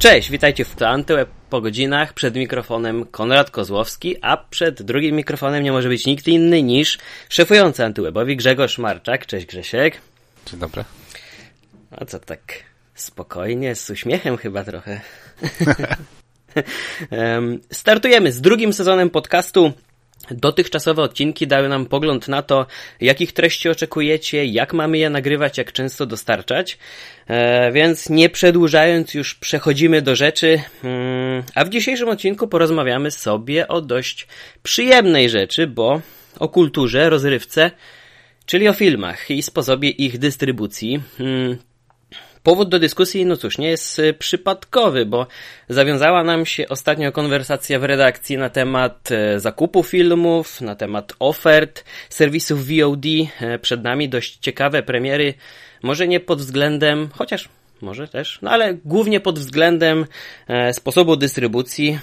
Cześć, witajcie w Antyłeb po godzinach. Przed mikrofonem Konrad Kozłowski, a przed drugim mikrofonem nie może być nikt inny niż szefujący Antywebowi Grzegorz Marczak. Cześć Grzesiek. Dzień dobry. A co tak spokojnie, z uśmiechem chyba trochę. Startujemy z drugim sezonem podcastu Dotychczasowe odcinki dały nam pogląd na to, jakich treści oczekujecie, jak mamy je nagrywać, jak często dostarczać. E, więc nie przedłużając, już przechodzimy do rzeczy. Mm, a w dzisiejszym odcinku porozmawiamy sobie o dość przyjemnej rzeczy, bo o kulturze, rozrywce, czyli o filmach i sposobie ich dystrybucji. Powód do dyskusji, no cóż, nie jest y, przypadkowy, bo zawiązała nam się ostatnio konwersacja w redakcji na temat e, zakupu filmów, na temat ofert serwisów VOD. E, przed nami dość ciekawe premiery, może nie pod względem, chociaż może też, no ale głównie pod względem sposobu dystrybucji,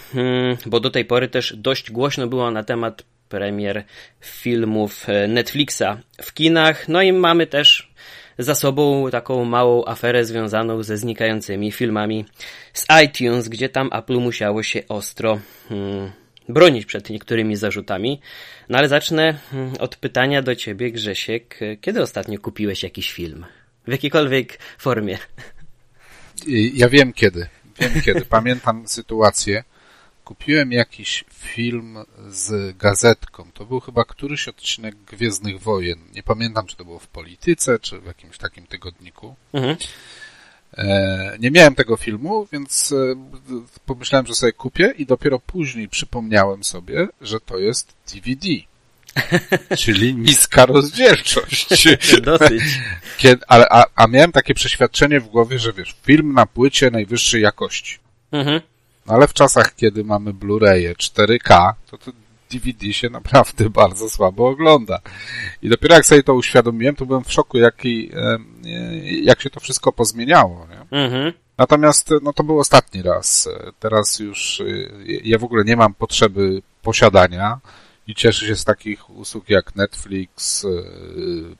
bo do tej pory też dość głośno było na temat premier filmów Netflixa w kinach. No i mamy też za sobą taką małą aferę związaną ze znikającymi filmami z iTunes, gdzie tam Apple musiało się ostro hmm, bronić przed niektórymi zarzutami. No ale zacznę hmm, od pytania do ciebie, Grzesiek. Kiedy ostatnio kupiłeś jakiś film? W jakiejkolwiek formie? Ja wiem kiedy. Wiem kiedy. Pamiętam sytuację kupiłem jakiś film z gazetką. To był chyba któryś odcinek Gwiezdnych Wojen. Nie pamiętam, czy to było w Polityce, czy w jakimś takim tygodniku. Mhm. E, nie miałem tego filmu, więc e, pomyślałem, że sobie kupię i dopiero później przypomniałem sobie, że to jest DVD. Czyli niska rozdzielczość. Dosyć. Kiedy, ale, a, a miałem takie przeświadczenie w głowie, że wiesz, film na płycie najwyższej jakości. Mhm. Ale w czasach, kiedy mamy Blu-raye 4K, to to DVD się naprawdę bardzo słabo ogląda. I dopiero jak sobie to uświadomiłem, to byłem w szoku, jaki, jak się to wszystko pozmieniało. Nie? Mhm. Natomiast no to był ostatni raz. Teraz już ja w ogóle nie mam potrzeby posiadania i cieszę się z takich usług jak Netflix,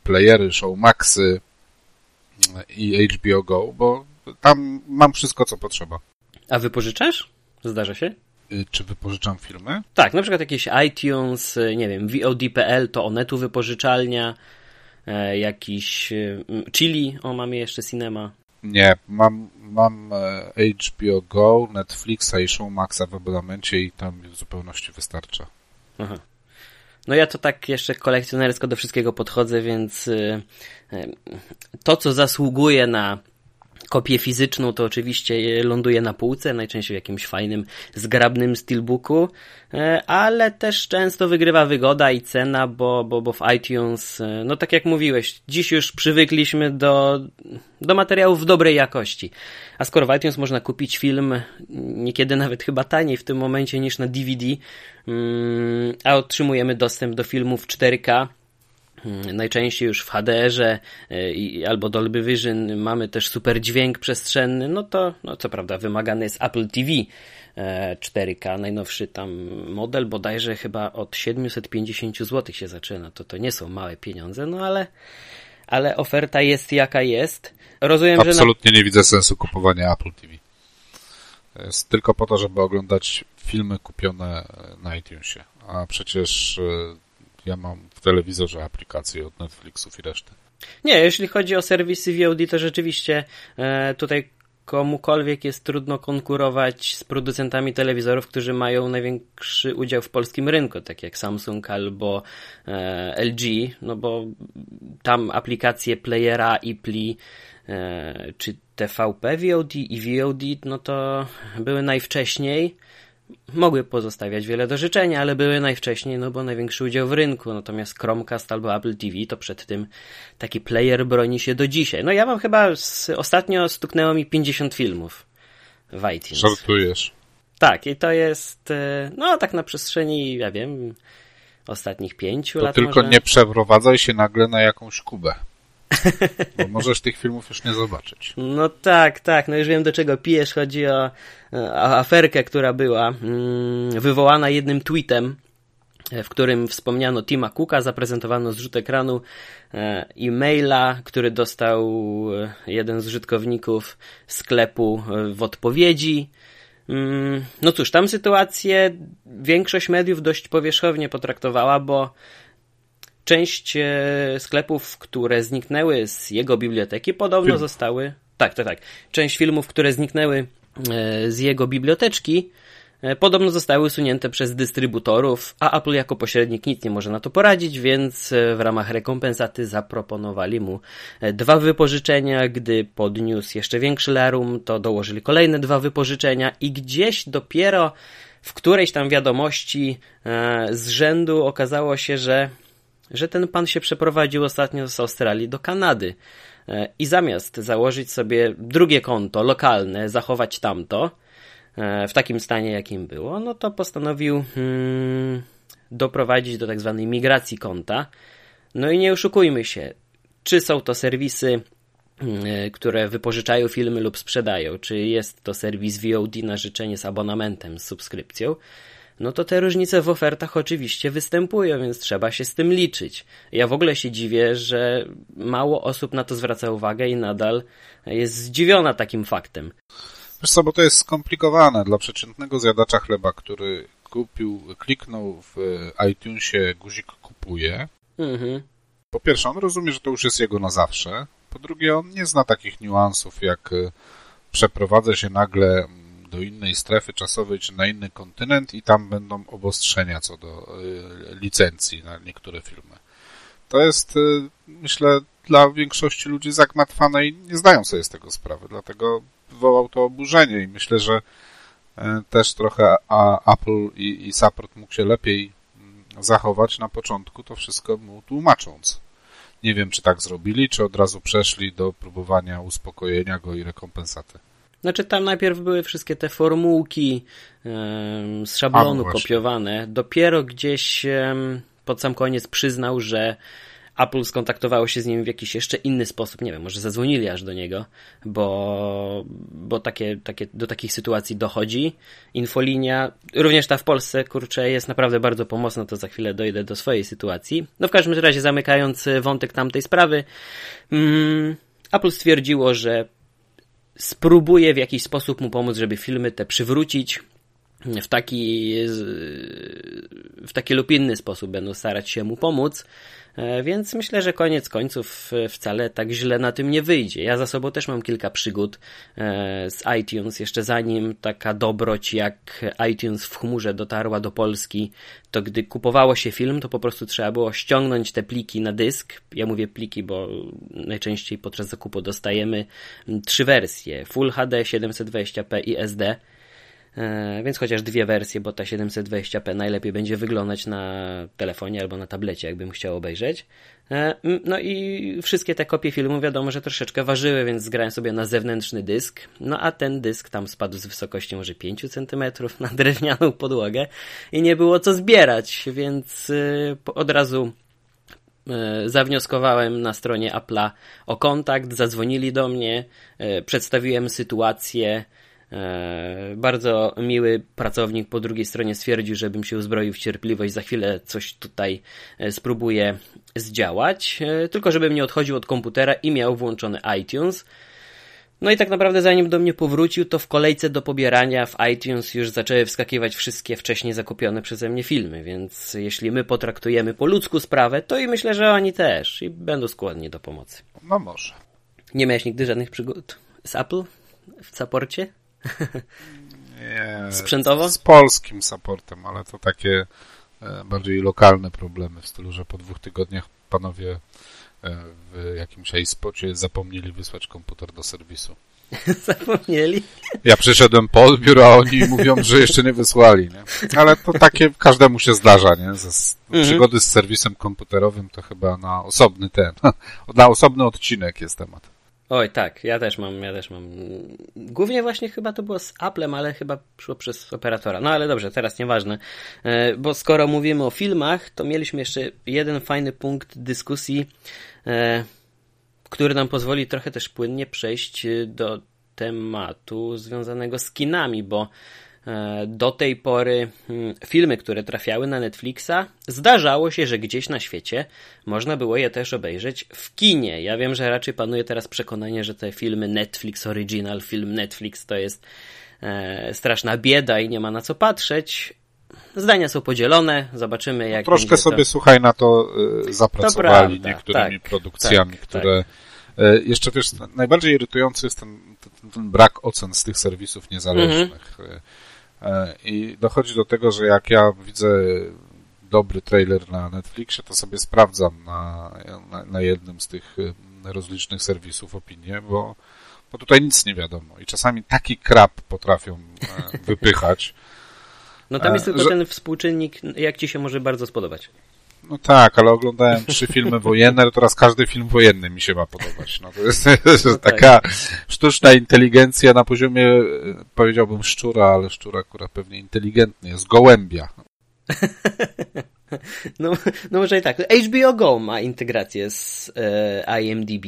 playery, Showmaxy i HBO Go, bo tam mam wszystko, co potrzeba. A wypożyczasz? Zdarza się? Y, czy wypożyczam filmy? Tak, na przykład jakieś iTunes, y, nie wiem, VOD.pl to Onetu wypożyczalnia, e, jakiś y, Chili, o mamy jeszcze Cinema. Nie, mam, mam e, HBO Go, Netflixa i Showmaxa w abonamencie i tam w zupełności wystarcza. Aha. No ja to tak jeszcze kolekcjonersko do wszystkiego podchodzę, więc to, co zasługuje na Kopię fizyczną to oczywiście ląduje na półce, najczęściej w jakimś fajnym, zgrabnym steelbooku, e, ale też często wygrywa wygoda i cena, bo, bo, bo w iTunes, e, no tak jak mówiłeś, dziś już przywykliśmy do, do materiałów w dobrej jakości. A skoro w iTunes można kupić film niekiedy nawet chyba taniej w tym momencie niż na DVD, mm, a otrzymujemy dostęp do filmów 4K, Hmm, najczęściej już w HDR-ze y, albo Dolby Vision mamy też super dźwięk przestrzenny, no to no co prawda wymagany jest Apple TV 4K, e, najnowszy tam model, bodajże chyba od 750 zł się zaczyna, to to nie są małe pieniądze, no ale, ale oferta jest jaka jest. Rozumiem, Absolutnie że na... nie widzę sensu kupowania Apple TV. Jest tylko po to, żeby oglądać filmy kupione na iTunesie, a przecież e, ja mam w telewizorze aplikacje od Netflixów i reszty. Nie, jeśli chodzi o serwisy VOD, to rzeczywiście e, tutaj komukolwiek jest trudno konkurować z producentami telewizorów, którzy mają największy udział w polskim rynku, tak jak Samsung albo e, LG, no bo tam aplikacje playera i pli e, czy TVP VOD i VOD, no to były najwcześniej mogły pozostawiać wiele do życzenia, ale były najwcześniej, no bo największy udział w rynku. Natomiast Chromecast albo Apple TV to przed tym taki player broni się do dzisiaj. No ja mam chyba z, ostatnio stuknęło mi 50 filmów w iTunes. Żartujesz. Tak, i to jest, e, no tak na przestrzeni, ja wiem, ostatnich pięciu to lat. Tylko może. nie przeprowadzaj się nagle na jakąś Kubę. Bo możesz tych filmów już nie zobaczyć. No tak, tak, no już wiem do czego pijesz. Chodzi o, o aferkę, która była mm, wywołana jednym tweetem w którym wspomniano Tima Cooka, zaprezentowano zrzut ekranu e-maila, który dostał jeden z użytkowników sklepu w odpowiedzi. Mm, no cóż, tam sytuację większość mediów dość powierzchownie potraktowała, bo część e, sklepów, które zniknęły z jego biblioteki, podobno Film. zostały. Tak, tak, tak. Część filmów, które zniknęły e, z jego biblioteczki, e, podobno zostały usunięte przez dystrybutorów, a Apple jako pośrednik nic nie może na to poradzić, więc w ramach rekompensaty zaproponowali mu dwa wypożyczenia. Gdy podniósł jeszcze większy larum, to dołożyli kolejne dwa wypożyczenia i gdzieś dopiero w którejś tam wiadomości z rzędu okazało się, że że ten pan się przeprowadził ostatnio z Australii do Kanady e, i zamiast założyć sobie drugie konto lokalne, zachować tamto e, w takim stanie, jakim było, no to postanowił hmm, doprowadzić do tak zwanej migracji konta. No i nie oszukujmy się, czy są to serwisy, hmm, e, które wypożyczają filmy lub sprzedają, czy jest to serwis VOD na życzenie z abonamentem, z subskrypcją, no to te różnice w ofertach oczywiście występują, więc trzeba się z tym liczyć. Ja w ogóle się dziwię, że mało osób na to zwraca uwagę i nadal jest zdziwiona takim faktem. Wiesz co, bo to jest skomplikowane dla przeciętnego zjadacza chleba, który kupił, kliknął w iTunesie guzik kupuje. Mhm. Po pierwsze, on rozumie, że to już jest jego na zawsze. Po drugie, on nie zna takich niuansów, jak e, przeprowadzę się nagle do innej strefy czasowej czy na inny kontynent i tam będą obostrzenia co do y, licencji na niektóre filmy. To jest, y, myślę, dla większości ludzi zagmatwane i nie zdają sobie z tego sprawy, dlatego wywołał to oburzenie i myślę, że y, też trochę Apple i, i support mógł się lepiej mm, zachować na początku, to wszystko mu tłumacząc. Nie wiem, czy tak zrobili, czy od razu przeszli do próbowania uspokojenia go i rekompensaty. Znaczy tam najpierw były wszystkie te formułki um, z szablonu A, kopiowane. Dopiero gdzieś um, pod sam koniec przyznał, że Apple skontaktowało się z nim w jakiś jeszcze inny sposób. Nie wiem, może zadzwonili aż do niego, bo, bo takie, takie, do takich sytuacji dochodzi. Infolinia, również ta w Polsce, kurczę, jest naprawdę bardzo pomocna, to za chwilę dojdę do swojej sytuacji. No w każdym razie zamykając wątek tamtej sprawy, mm, Apple stwierdziło, że spróbuję w jakiś sposób mu pomóc, żeby filmy te przywrócić. W taki, w taki lub inny sposób będą starać się mu pomóc. E, więc myślę, że koniec końców e, wcale tak źle na tym nie wyjdzie. Ja za sobą też mam kilka przygód e, z iTunes. Jeszcze zanim taka dobroć jak iTunes w chmurze dotarła do Polski, to gdy kupowało się film, to po prostu trzeba było ściągnąć te pliki na dysk. Ja mówię pliki, bo najczęściej podczas zakupu dostajemy trzy wersje: Full HD, 720p i SD. E, więc chociaż dwie wersje, bo ta 720p najlepiej będzie wyglądać na telefonie albo na tablecie, jakbym chciał obejrzeć. E, no i wszystkie te kopie filmu wiadomo, że troszeczkę ważyły, więc zgrałem sobie na zewnętrzny dysk. No a ten dysk tam spadł z wysokości może 5 cm na drewnianą podłogę i nie było co zbierać, więc e, od razu zawnioskowałem na stronie Apple'a o kontakt, zadzwonili do mnie, przedstawiłem sytuację, bardzo miły pracownik po drugiej stronie stwierdził, żebym się uzbroił w cierpliwość, za chwilę coś tutaj e, spróbuję zdziałać, e, tylko żebym nie odchodził od komputera i miał włączony iTunes. No i tak naprawdę zanim do mnie powrócił, to w kolejce do pobierania w iTunes już zaczęły wskakiwać wszystkie wcześniej zakupione przeze mnie filmy, więc jeśli my potraktujemy po ludzku sprawę, to i myślę, że oni też i będą skłonni do pomocy. No może. Nie miałeś nigdy żadnych przygód z Apple w saporcie? Nie, Sprzętowo? Z, polskim supportem, ale to takie e, bardziej lokalne problemy w stylu, że po dwóch tygodniach panowie e, w jakimś iSpocie zapomnieli wysłać komputer do serwisu. Zapomnieli? Ja przyszedłem po odbiór, a oni mówią, że jeszcze nie wysłali. Nie? Ale to takie każdemu się zdarza. Nie? Z, mhm. Przygody z serwisem komputerowym to chyba na osobny ten, na osobny odcinek jest temat. Oj, tak, ja też mam, ja też mam. Głównie właśnie chyba to było z Applem, ale chyba szło przez operatora. No ale dobrze, teraz nieważne. E, bo skoro mówimy o filmach, to mieliśmy jeszcze jeden fajny punkt dyskusji, e, który nam pozwoli trochę też płynnie przejść do tematu związanego z kinami, bo E, do tej pory hmm, filmy, które trafiały na Netflixa, zdarzało się, że gdzieś na świecie można było je też obejrzeć w kinie. Ja wiem, że raczej panuje teraz przekonanie, że te filmy Netflix Original, film Netflix to jest e, straszna bieda i nie ma na co patrzeć. Zdania są podzielone, zobaczymy jak. No, troszkę sobie, słuchaj, na to y, zapracowali to prawda, niektórymi tak, produkcjami, tak, które. Tak. Jeszcze wiesz, najbardziej irytujący jest ten, ten, ten, brak ocen z tych serwisów niezależnych. Mhm. I dochodzi do tego, że jak ja widzę dobry trailer na Netflixie, to sobie sprawdzam na, na, na jednym z tych rozlicznych serwisów opinię, bo, bo tutaj nic nie wiadomo. I czasami taki krab potrafią wypychać. No tam jest tylko że... ten współczynnik, jak ci się może bardzo spodobać. No tak, ale oglądałem trzy filmy wojenne, to teraz każdy film wojenny mi się ma podobać. No to jest, to jest no taka tak. sztuczna inteligencja na poziomie, powiedziałbym szczura, ale szczura akurat pewnie inteligentny jest, gołębia. no, no może i tak. HBO Go ma integrację z e, IMDb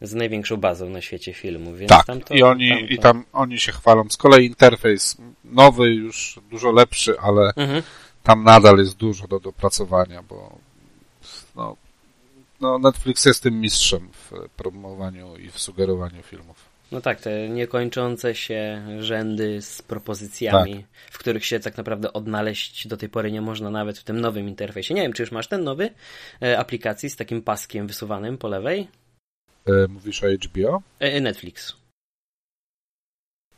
z największą bazą na świecie filmu, więc tak, tam to, i oni tam to... i tam oni się chwalą. Z kolei interfejs nowy, już dużo lepszy, ale mhm. Tam nadal jest dużo do dopracowania, bo no, no Netflix jest tym mistrzem w promowaniu i w sugerowaniu filmów. No tak, te niekończące się rzędy z propozycjami, tak. w których się tak naprawdę odnaleźć do tej pory nie można nawet w tym nowym interfejsie. Nie wiem, czy już masz ten nowy e, aplikacji z takim paskiem wysuwanym po lewej? E, mówisz o HBO? E, Netflix.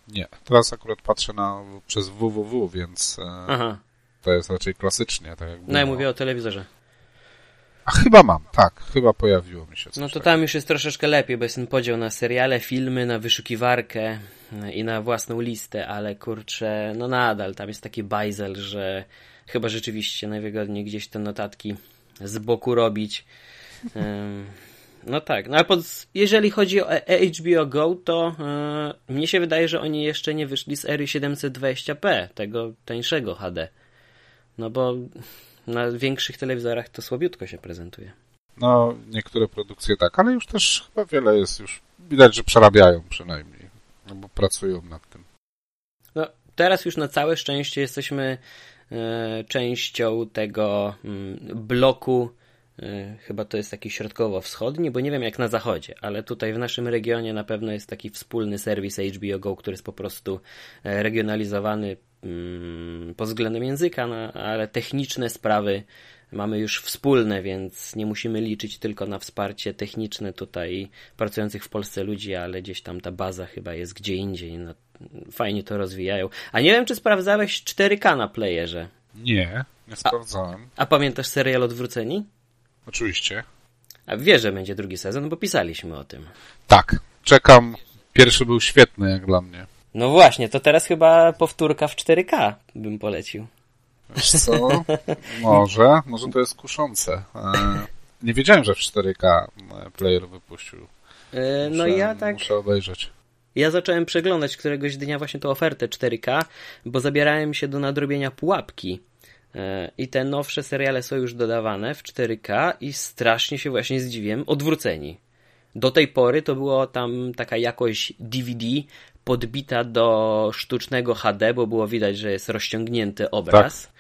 Nie, teraz akurat patrzę na przez www, więc Aha. To jest raczej klasycznie. Tak jak no ja mówię o telewizorze. A chyba mam, tak, chyba pojawiło mi się coś. No to tam już jest troszeczkę lepiej, bo jest ten podział na seriale, filmy, na wyszukiwarkę i na własną listę, ale kurczę, no nadal tam jest taki bajzel, że chyba rzeczywiście najwygodniej gdzieś te notatki z boku robić. No tak, no ale pod, jeżeli chodzi o HBO Go, to yy, mnie się wydaje, że oni jeszcze nie wyszli z ery 720p, tego tańszego HD. No bo na większych telewizorach to słabiutko się prezentuje. No, niektóre produkcje tak, ale już też chyba wiele jest już. Widać, że przerabiają przynajmniej, no bo pracują nad tym. No, teraz już na całe szczęście jesteśmy e, częścią tego mm, bloku E, chyba to jest taki środkowo-wschodni, bo nie wiem jak na zachodzie, ale tutaj w naszym regionie na pewno jest taki wspólny serwis HBO Go, który jest po prostu e, regionalizowany pod względem języka, no, ale techniczne sprawy mamy już wspólne, więc nie musimy liczyć tylko na wsparcie techniczne tutaj pracujących w Polsce ludzi, ale gdzieś tam ta baza chyba jest gdzie indziej. No, fajnie to rozwijają. A nie wiem, czy sprawdzałeś 4K na playerze? Nie, nie sprawdzałem. A, a pamiętasz serial Odwróceni? Oczywiście. A wiesz, że będzie drugi sezon, bo pisaliśmy o tym. Tak, czekam. Pierwszy był świetny jak dla mnie. No właśnie, to teraz chyba powtórka w 4K bym polecił. Wiesz co? Może, może to jest kuszące. E, nie wiedziałem, że w 4K player wypuścił. E, no muszę, no ja tak. Muszę obejrzeć. Ja zacząłem przeglądać któregoś dnia właśnie tą ofertę 4K, bo zabierałem się do nadrobienia pułapki E, I te nowsze seriale są już dodawane w 4K i strasznie się właśnie zdziwiłem, odwróceni. Do tej pory to było tam taka jakość DVD podbita do sztucznego HD, bo było widać, że jest rozciągnięty obraz. Tak.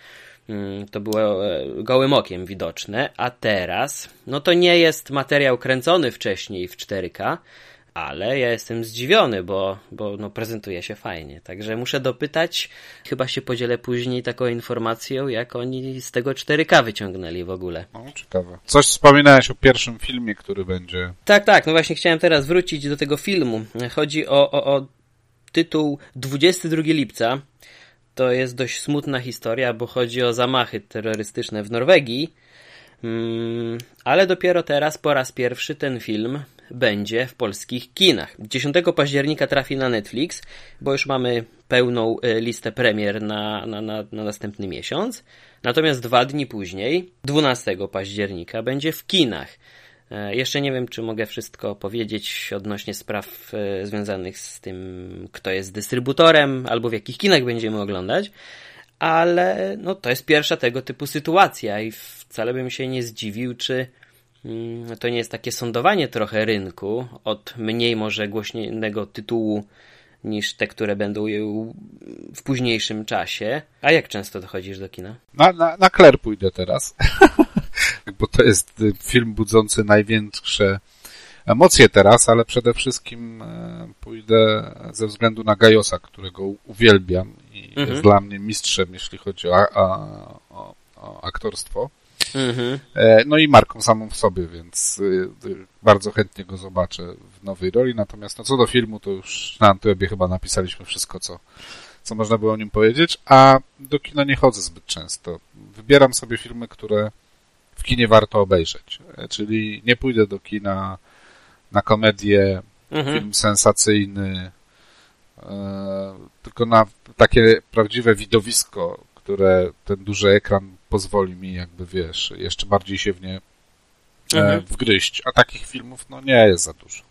Mm, to było e, gołym okiem widoczne, a teraz, no to nie jest materiał kręcony wcześniej w 4K, ale ja jestem zdziwiony, bo, bo no, prezentuje się fajnie. Także muszę dopytać, chyba się podzielę później taką informacją, jak oni z tego 4K wyciągnęli w ogóle. No, ciekawe. Coś wspominałeś o pierwszym filmie, który będzie. Tak, tak, no właśnie chciałem teraz wrócić do tego filmu. Chodzi o, o, o tytuł 22 lipca. To jest dość smutna historia, bo chodzi o zamachy terrorystyczne w Norwegii. Mm, ale dopiero teraz po raz pierwszy ten film będzie w polskich kinach. 10 października trafi na Netflix, bo już mamy pełną e, listę premier na, na, na, na następny miesiąc. Natomiast dwa dni później, 12 października, będzie w kinach. E, jeszcze nie wiem, czy mogę wszystko powiedzieć odnośnie spraw e, związanych z tym, kto jest dystrybutorem, albo w jakich kinach będziemy oglądać, ale no, to jest pierwsza tego typu sytuacja i wcale bym się nie zdziwił, czy Mm, to nie jest takie sądowanie trochę rynku od mniej może głośnego tytułu niż te, które będą w późniejszym czasie. A jak często dochodzisz do kina? Na, na, na pójdę teraz, bo to jest film budzący największe emocje teraz, ale przede wszystkim e, pójdę ze względu na Gajosa, którego uwielbiam i mhm. jest dla mnie mistrzem, jeśli chodzi o, o, o aktorstwo. Mhm. E, no i marką samą w sobie, więc e, bardzo chętnie go zobaczę w nowej roli. Natomiast no, co do filmu, to już na Antybie chyba napisaliśmy wszystko, co, co można było o nim powiedzieć, a do kina nie chodzę zbyt często. Wybieram sobie filmy, które w kinie warto obejrzeć. Czyli nie pójdę do kina na komedię, mhm. film sensacyjny, e, tylko na takie prawdziwe widowisko, które ten duży ekran pozwoli mi jakby, wiesz, jeszcze bardziej się w nie e, mhm. wgryźć. A takich filmów, no nie jest za dużo.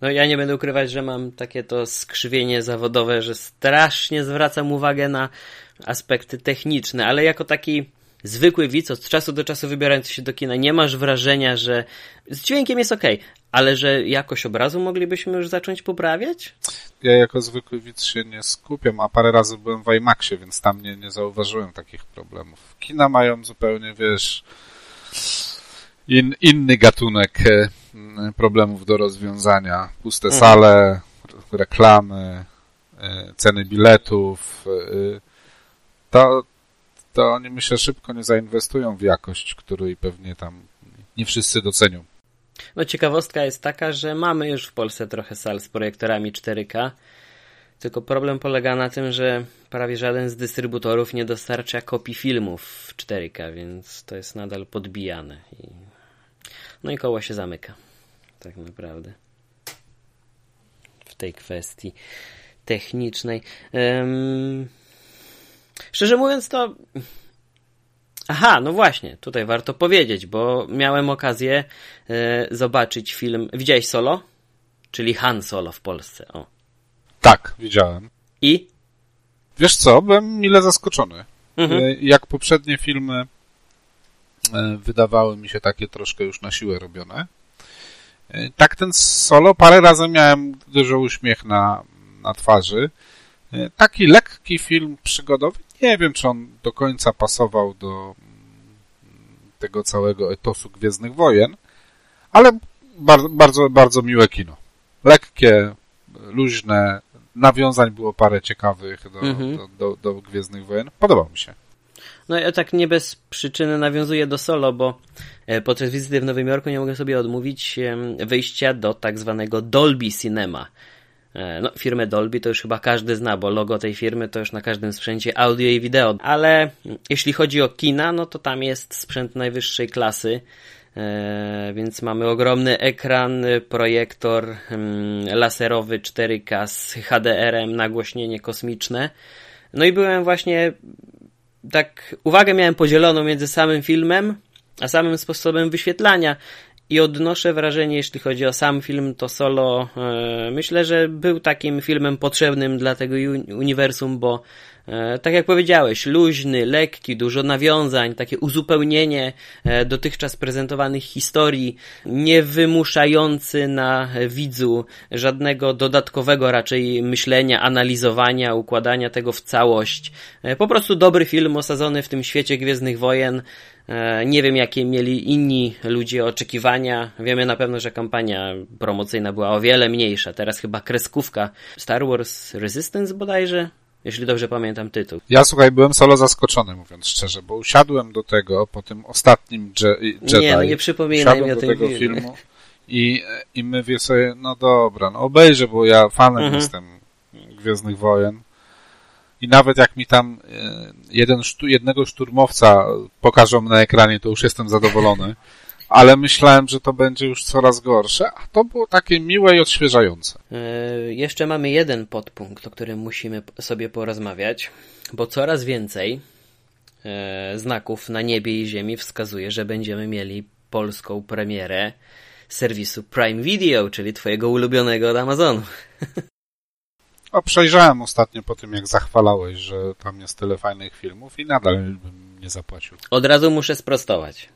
No ja nie będę ukrywać, że mam takie to skrzywienie zawodowe, że strasznie zwracam uwagę na aspekty techniczne, ale jako taki zwykły widz od czasu do czasu wybierający się do kina nie masz wrażenia, że z dźwiękiem jest ok, ale że jakość obrazu moglibyśmy już zacząć poprawiać? Ja jako zwykły widz się nie skupiam, a parę razy byłem w IMAXie, więc tam nie, nie zauważyłem takich problemów. Kina mają zupełnie, wiesz, in, inny gatunek e, problemów do rozwiązania. Puste mhm. sale, reklamy, e, ceny biletów. E, to, to oni myślę szybko nie zainwestują w jakość, której pewnie tam nie wszyscy docenią. No ciekawostka jest taka, że mamy już w Polsce trochę sal z projektorami 4K, tylko problem polega na tym, że prawie żaden z dystrybutorów nie dostarcza kopii filmów w 4K, więc to jest nadal podbijane. I... No i koło się zamyka. Tak naprawdę. W tej kwestii technicznej. Um... Szczerze mówiąc, to Aha, no właśnie, tutaj warto powiedzieć, bo miałem okazję e, zobaczyć film. Widziałeś Solo? Czyli Han Solo w Polsce. O. Tak, widziałem. I? Wiesz co, byłem mile zaskoczony. Mhm. E, jak poprzednie filmy e, wydawały mi się takie troszkę już na siłę robione. Tak ten Solo, parę razy miałem dużo uśmiech na, na twarzy. Taki lekki film przygodowy, nie wiem, czy on do końca pasował do mm, tego całego etosu Gwiezdnych Wojen, ale bardzo, bardzo, bardzo miłe kino. Lekkie, luźne, nawiązań było parę ciekawych do, mhm. do, do, do Gwiezdnych Wojen. Podobał mi się. No ja tak nie bez przyczyny nawiązuję do solo, bo e, podczas wizyty w Nowym Jorku nie mogę sobie odmówić wyjścia do tak zwanego Dolby Cinema. E, no, firmę Dolby to już chyba każdy zna, bo logo tej firmy to już na każdym sprzęcie audio i wideo. Ale jeśli chodzi o kina, no to tam jest sprzęt najwyższej klasy. E, więc mamy ogromny ekran, projektor mm, laserowy 4K z HDR-em, nagłośnienie kosmiczne. No i byłem właśnie tak, uwagę miałem podzieloną między samym filmem, a samym sposobem wyświetlania. I odnoszę wrażenie, jeśli chodzi o sam film, to solo, e, myślę, że był takim filmem potrzebnym dla tego uniwersum, bo tak jak powiedziałeś, luźny, lekki, dużo nawiązań, takie uzupełnienie e, dotychczas prezentowanych historii, nie wymuszający na widzu żadnego dodatkowego raczej myślenia, analizowania, układania tego w całość. E, po prostu dobry film osadzony w tym świecie Gwiezdnych Wojen, E, nie wiem, jakie mieli inni ludzie oczekiwania. Wiemy na pewno, że kampania promocyjna była o wiele mniejsza. Teraz chyba kreskówka Star Wars Resistance bodajże, jeśli dobrze pamiętam tytuł. Ja słuchaj, byłem solo zaskoczony, mówiąc szczerze, bo usiadłem do tego po tym ostatnim Je Jedi. Nie, no nie przypominaj mi o tym tego filmu. I, I mówię sobie, no dobra, no obejrzę, bo ja fanem mhm. jestem Gwiezdnych Wojen. I nawet jak mi tam e, jeden, jednego szturmowca pokażą na ekranie, to już jestem zadowolony. Ale myślałem, że to będzie już coraz gorsze, a to było takie miłe i odświeżające. Yy, jeszcze mamy jeden podpunkt, o którym musimy sobie porozmawiać, bo coraz więcej yy, znaków na niebie i ziemi wskazuje, że będziemy mieli polską premierę serwisu Prime Video, czyli twojego ulubionego od Amazonu. A przejrzałem ostatnio po tym, jak zachwalałeś, że tam jest tyle fajnych filmów i nadal bym nie zapłacił. Od razu muszę sprostować.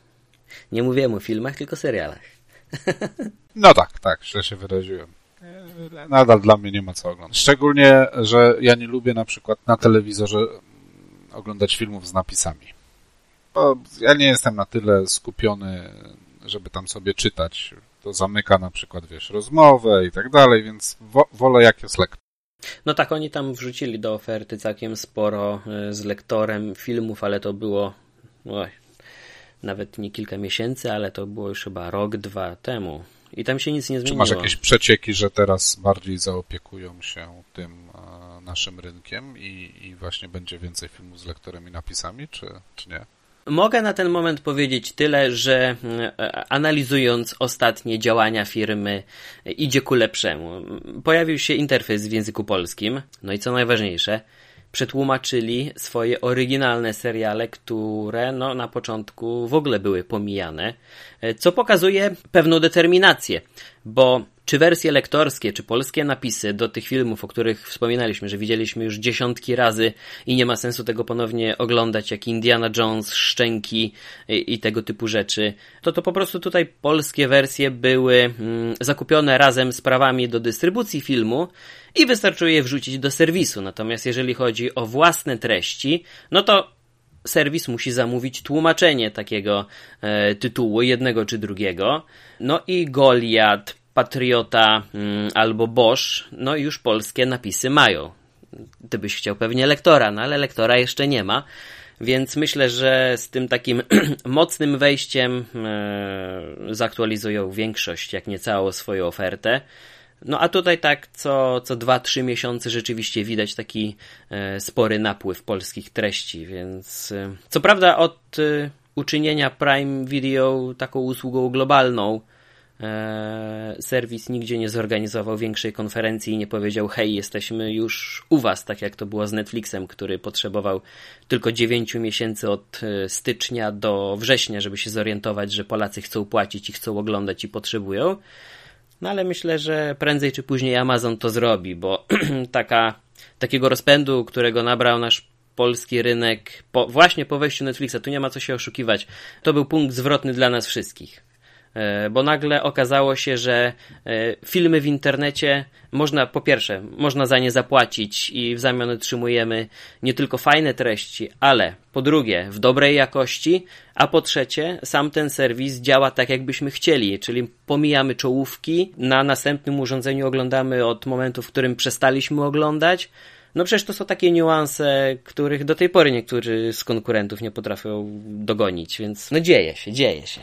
Nie mówiłem o filmach, tylko serialach. No tak, tak, źle się wyraziłem. nadal dla mnie nie ma co oglądać. Szczególnie, że ja nie lubię na przykład na telewizorze oglądać filmów z napisami. Bo ja nie jestem na tyle skupiony, żeby tam sobie czytać. To zamyka na przykład, wiesz, rozmowę i tak dalej, więc wo wolę jak jest lektor. No tak, oni tam wrzucili do oferty całkiem sporo e, z lektorem filmów, ale to było oj, nawet nie kilka miesięcy, ale to było już chyba rok, dwa temu. I tam się nic nie zmieniło. Czy masz jakieś przecieki, że teraz bardziej zaopiekują się tym e, naszym rynkiem i, i właśnie będzie więcej filmów z lektorem i napisami, czy, czy nie? Mogę na ten moment powiedzieć tyle, że e, analizując ostatnie działania firmy, idzie ku lepszemu. Pojawił się interfejs w języku polskim, no i co najważniejsze, przetłumaczyli swoje oryginalne seriale, które no, na początku w ogóle były pomijane, e, co pokazuje pewną determinację, bo czy wersje lektorskie, czy polskie napisy do tych filmów, o których wspominaliśmy, że widzieliśmy już dziesiątki razy i nie ma sensu tego ponownie oglądać, jak Indiana Jones, Szczęki i, i tego typu rzeczy, to to po prostu tutaj polskie wersje były mm, zakupione razem z prawami do dystrybucji filmu i wystarczyło je wrzucić do serwisu. Natomiast jeżeli chodzi o własne treści, no to serwis musi zamówić tłumaczenie takiego e, tytułu, jednego czy drugiego. No i Goliat, Patriota mm, albo Bosch, no już polskie napisy mają. Ty byś chciał pewnie lektora, no ale lektora jeszcze nie ma. Więc myślę, że z tym takim mocnym wejściem e, zaktualizują większość, jak nie całą swoją ofertę. No a tutaj tak co, co 2-3 miesiące rzeczywiście widać taki e, spory napływ polskich treści, więc e, co prawda od e, uczynienia Prime Video taką usługą globalną serwis nigdzie nie zorganizował większej konferencji i nie powiedział hej, jesteśmy już u was, tak jak to było z Netflixem, który potrzebował tylko 9 miesięcy od e, stycznia do września, żeby się zorientować, że Polacy chcą płacić i chcą oglądać i potrzebują. No ale myślę, że prędzej czy później Amazon to zrobi, bo taka, takiego rozpędu, którego nabrał nasz polski rynek po, właśnie po wejściu Netflixa, tu nie ma co się oszukiwać, to był punkt zwrotny dla nas wszystkich. E, bo nagle okazało się, że e, filmy w internecie można, po pierwsze, można za nie zapłacić i w zamian otrzymujemy nie tylko fajne treści, ale po drugie, w dobrej jakości, a po trzecie, sam ten serwis działa tak, jakbyśmy chcieli, czyli pomijamy czołówki, na następnym urządzeniu oglądamy od momentu, w którym przestaliśmy oglądać. No przecież to są takie niuanse, których do tej pory niektórzy z konkurentów nie potrafią dogonić, więc no dzieje się, dzieje się.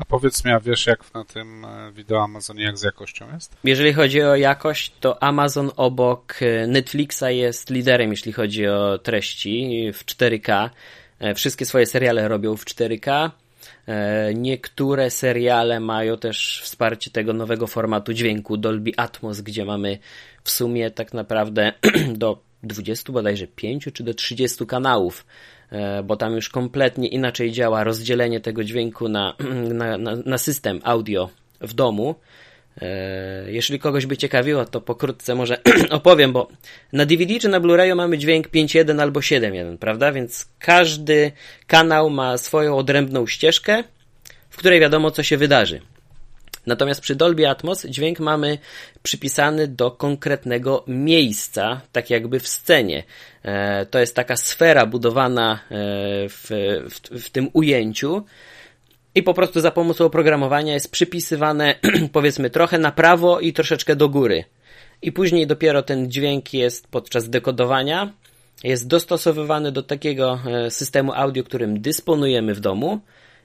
A powiedz mi, a wiesz jak na tym e, wideo Amazonie, jak z jakością jest? Jeżeli chodzi o jakość, to Amazon obok e, Netflixa jest liderem, jeśli chodzi o treści w 4K. E, wszystkie swoje seriale robią w 4K. Niektóre seriale mają też wsparcie tego nowego formatu dźwięku Dolby Atmos, gdzie mamy w sumie tak naprawdę do 20 bodajże 5 czy do 30 kanałów bo tam już kompletnie inaczej działa rozdzielenie tego dźwięku na, na, na, na system audio w domu. E, jeśli kogoś by ciekawiło, to pokrótce może opowiem, bo na DVD czy na Blu-rayu mamy dźwięk 5.1 albo 7.1, prawda? Więc każdy kanał ma swoją odrębną ścieżkę, w której wiadomo, co się wydarzy. Natomiast przy Dolby Atmos dźwięk mamy przypisany do konkretnego miejsca, tak jakby w scenie. E, to jest taka sfera budowana e, w, w, w tym ujęciu. I po prostu za pomocą oprogramowania jest przypisywane, powiedzmy, trochę na prawo i troszeczkę do góry. I później dopiero ten dźwięk jest podczas dekodowania, jest dostosowywany do takiego e, systemu audio, którym dysponujemy w domu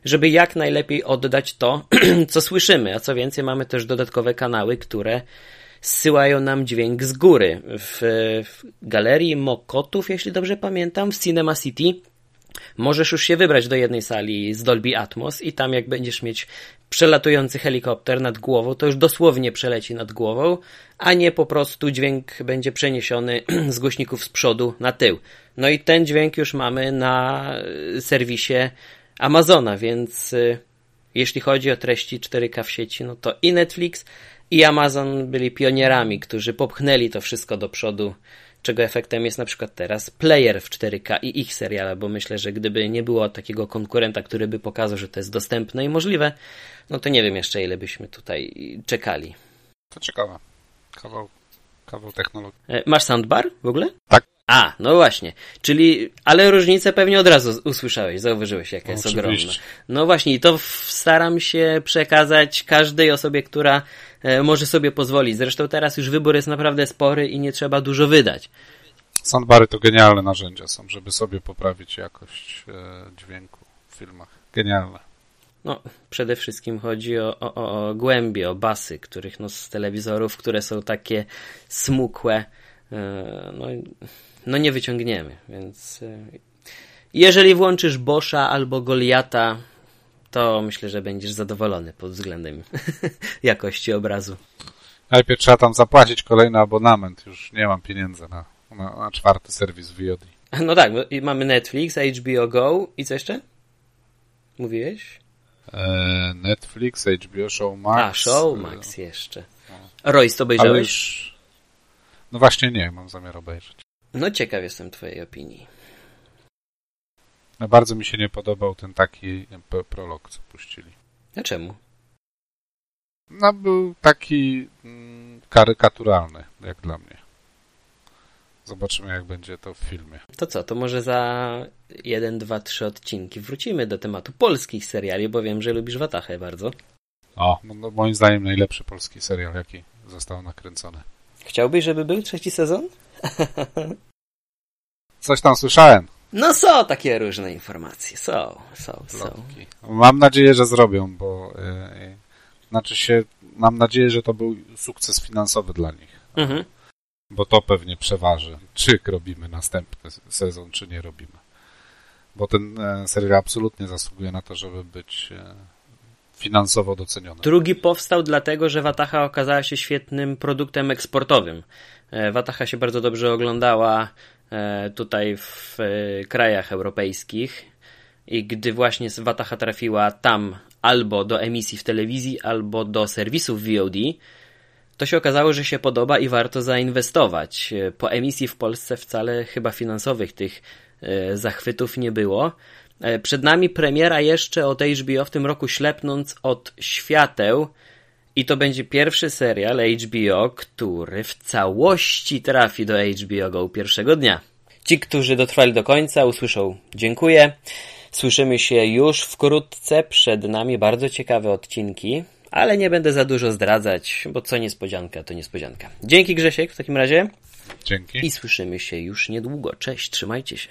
żeby jak najlepiej oddać to, co słyszymy. A co więcej, mamy też dodatkowe kanały, które zsyłają nam dźwięk z góry. W, w galerii Mokotów, jeśli dobrze pamiętam, w Cinema City możesz już się wybrać do jednej sali z Dolby Atmos i tam jak będziesz mieć przelatujący helikopter nad głową, to już dosłownie przeleci nad głową, a nie po prostu dźwięk będzie przeniesiony z głośników z przodu na tył. No i ten dźwięk już mamy na serwisie Amazona, więc y, jeśli chodzi o treści 4K w sieci, no to i Netflix, i Amazon byli pionierami, którzy popchnęli to wszystko do przodu, czego efektem jest na przykład teraz player w 4K i ich seriale, bo myślę, że gdyby nie było takiego konkurenta, który by pokazał, że to jest dostępne i możliwe, no to nie wiem jeszcze ile byśmy tutaj czekali. To ciekawe. Kawał, kawał technologii. E, masz soundbar w ogóle? Tak. A, no właśnie. Czyli, ale różnicę pewnie od razu usłyszałeś, zauważyłeś, jaka jest Oczywiście. ogromna. No właśnie, i to staram się przekazać każdej osobie, która e, może sobie pozwolić. Zresztą teraz już wybór jest naprawdę spory i nie trzeba dużo wydać. Soundbary to genialne narzędzia są, żeby sobie poprawić jakość e, dźwięku w filmach. Genialne. No, przede wszystkim chodzi o, o, o głębie, o basy, których no, z telewizorów, które są takie smukłe, e, no, no nie wyciągniemy, więc e, jeżeli włączysz Boscha albo Goliata, to myślę, że będziesz zadowolony pod względem jakości obrazu. Najpierw trzeba tam zapłacić kolejny abonament. Już nie mam pieniędzy na, na, na czwarty serwis VOD. No tak, mamy Netflix, HBO Go i co jeszcze? Mówiłeś? E, Netflix, HBO, Showmax. A, Showmax jeszcze. Royce, to obejrzałeś? Ale już... No właśnie nie, mam zamiar obejrzeć. No ciekaw jestem twojej opinii. No bardzo mi się nie podobał ten taki prolog, co puścili. A czemu? No był taki mm, karykaturalny, jak dla mnie. Zobaczymy, jak będzie to w filmie. To co, to może za jeden, dwa, trzy odcinki wrócimy do tematu polskich seriali, bo wiem, że lubisz Watachę bardzo. O, no, no, moim zdaniem najlepszy polski serial, jaki został nakręcony. Chciałbyś, żeby był trzeci sezon? Coś tam słyszałem. No są takie różne informacje. Są, są, są. Mam nadzieję, że zrobią, bo yy, znaczy się, mam nadzieję, że to był sukces finansowy dla nich. Mhm. Bo to pewnie przeważy, czy robimy następny sezon, czy nie robimy. Bo ten e, serial absolutnie zasługuje na to, żeby być e, finansowo doceniony. Drugi powstał dlatego, że Wataha okazała się świetnym produktem eksportowym. E, Wataha się bardzo dobrze oglądała tutaj w krajach europejskich i gdy właśnie Wataha trafiła tam albo do emisji w telewizji, albo do serwisów VOD, to się okazało, że się podoba i warto zainwestować. Po emisji w Polsce wcale chyba finansowych tych zachwytów nie było. Przed nami premiera jeszcze od HBO w tym roku Ślepnąc od świateł i to będzie pierwszy serial HBO, który w całości trafi do HBO Go pierwszego dnia. Ci, którzy dotrwali do końca usłyszą dziękuję. Słyszymy się już wkrótce. Przed nami bardzo ciekawe odcinki, ale nie będę za dużo zdradzać, bo co niespodzianka, to niespodzianka. Dzięki Grzesiek w takim razie. Dzięki. I słyszymy się już niedługo. Cześć, trzymajcie się.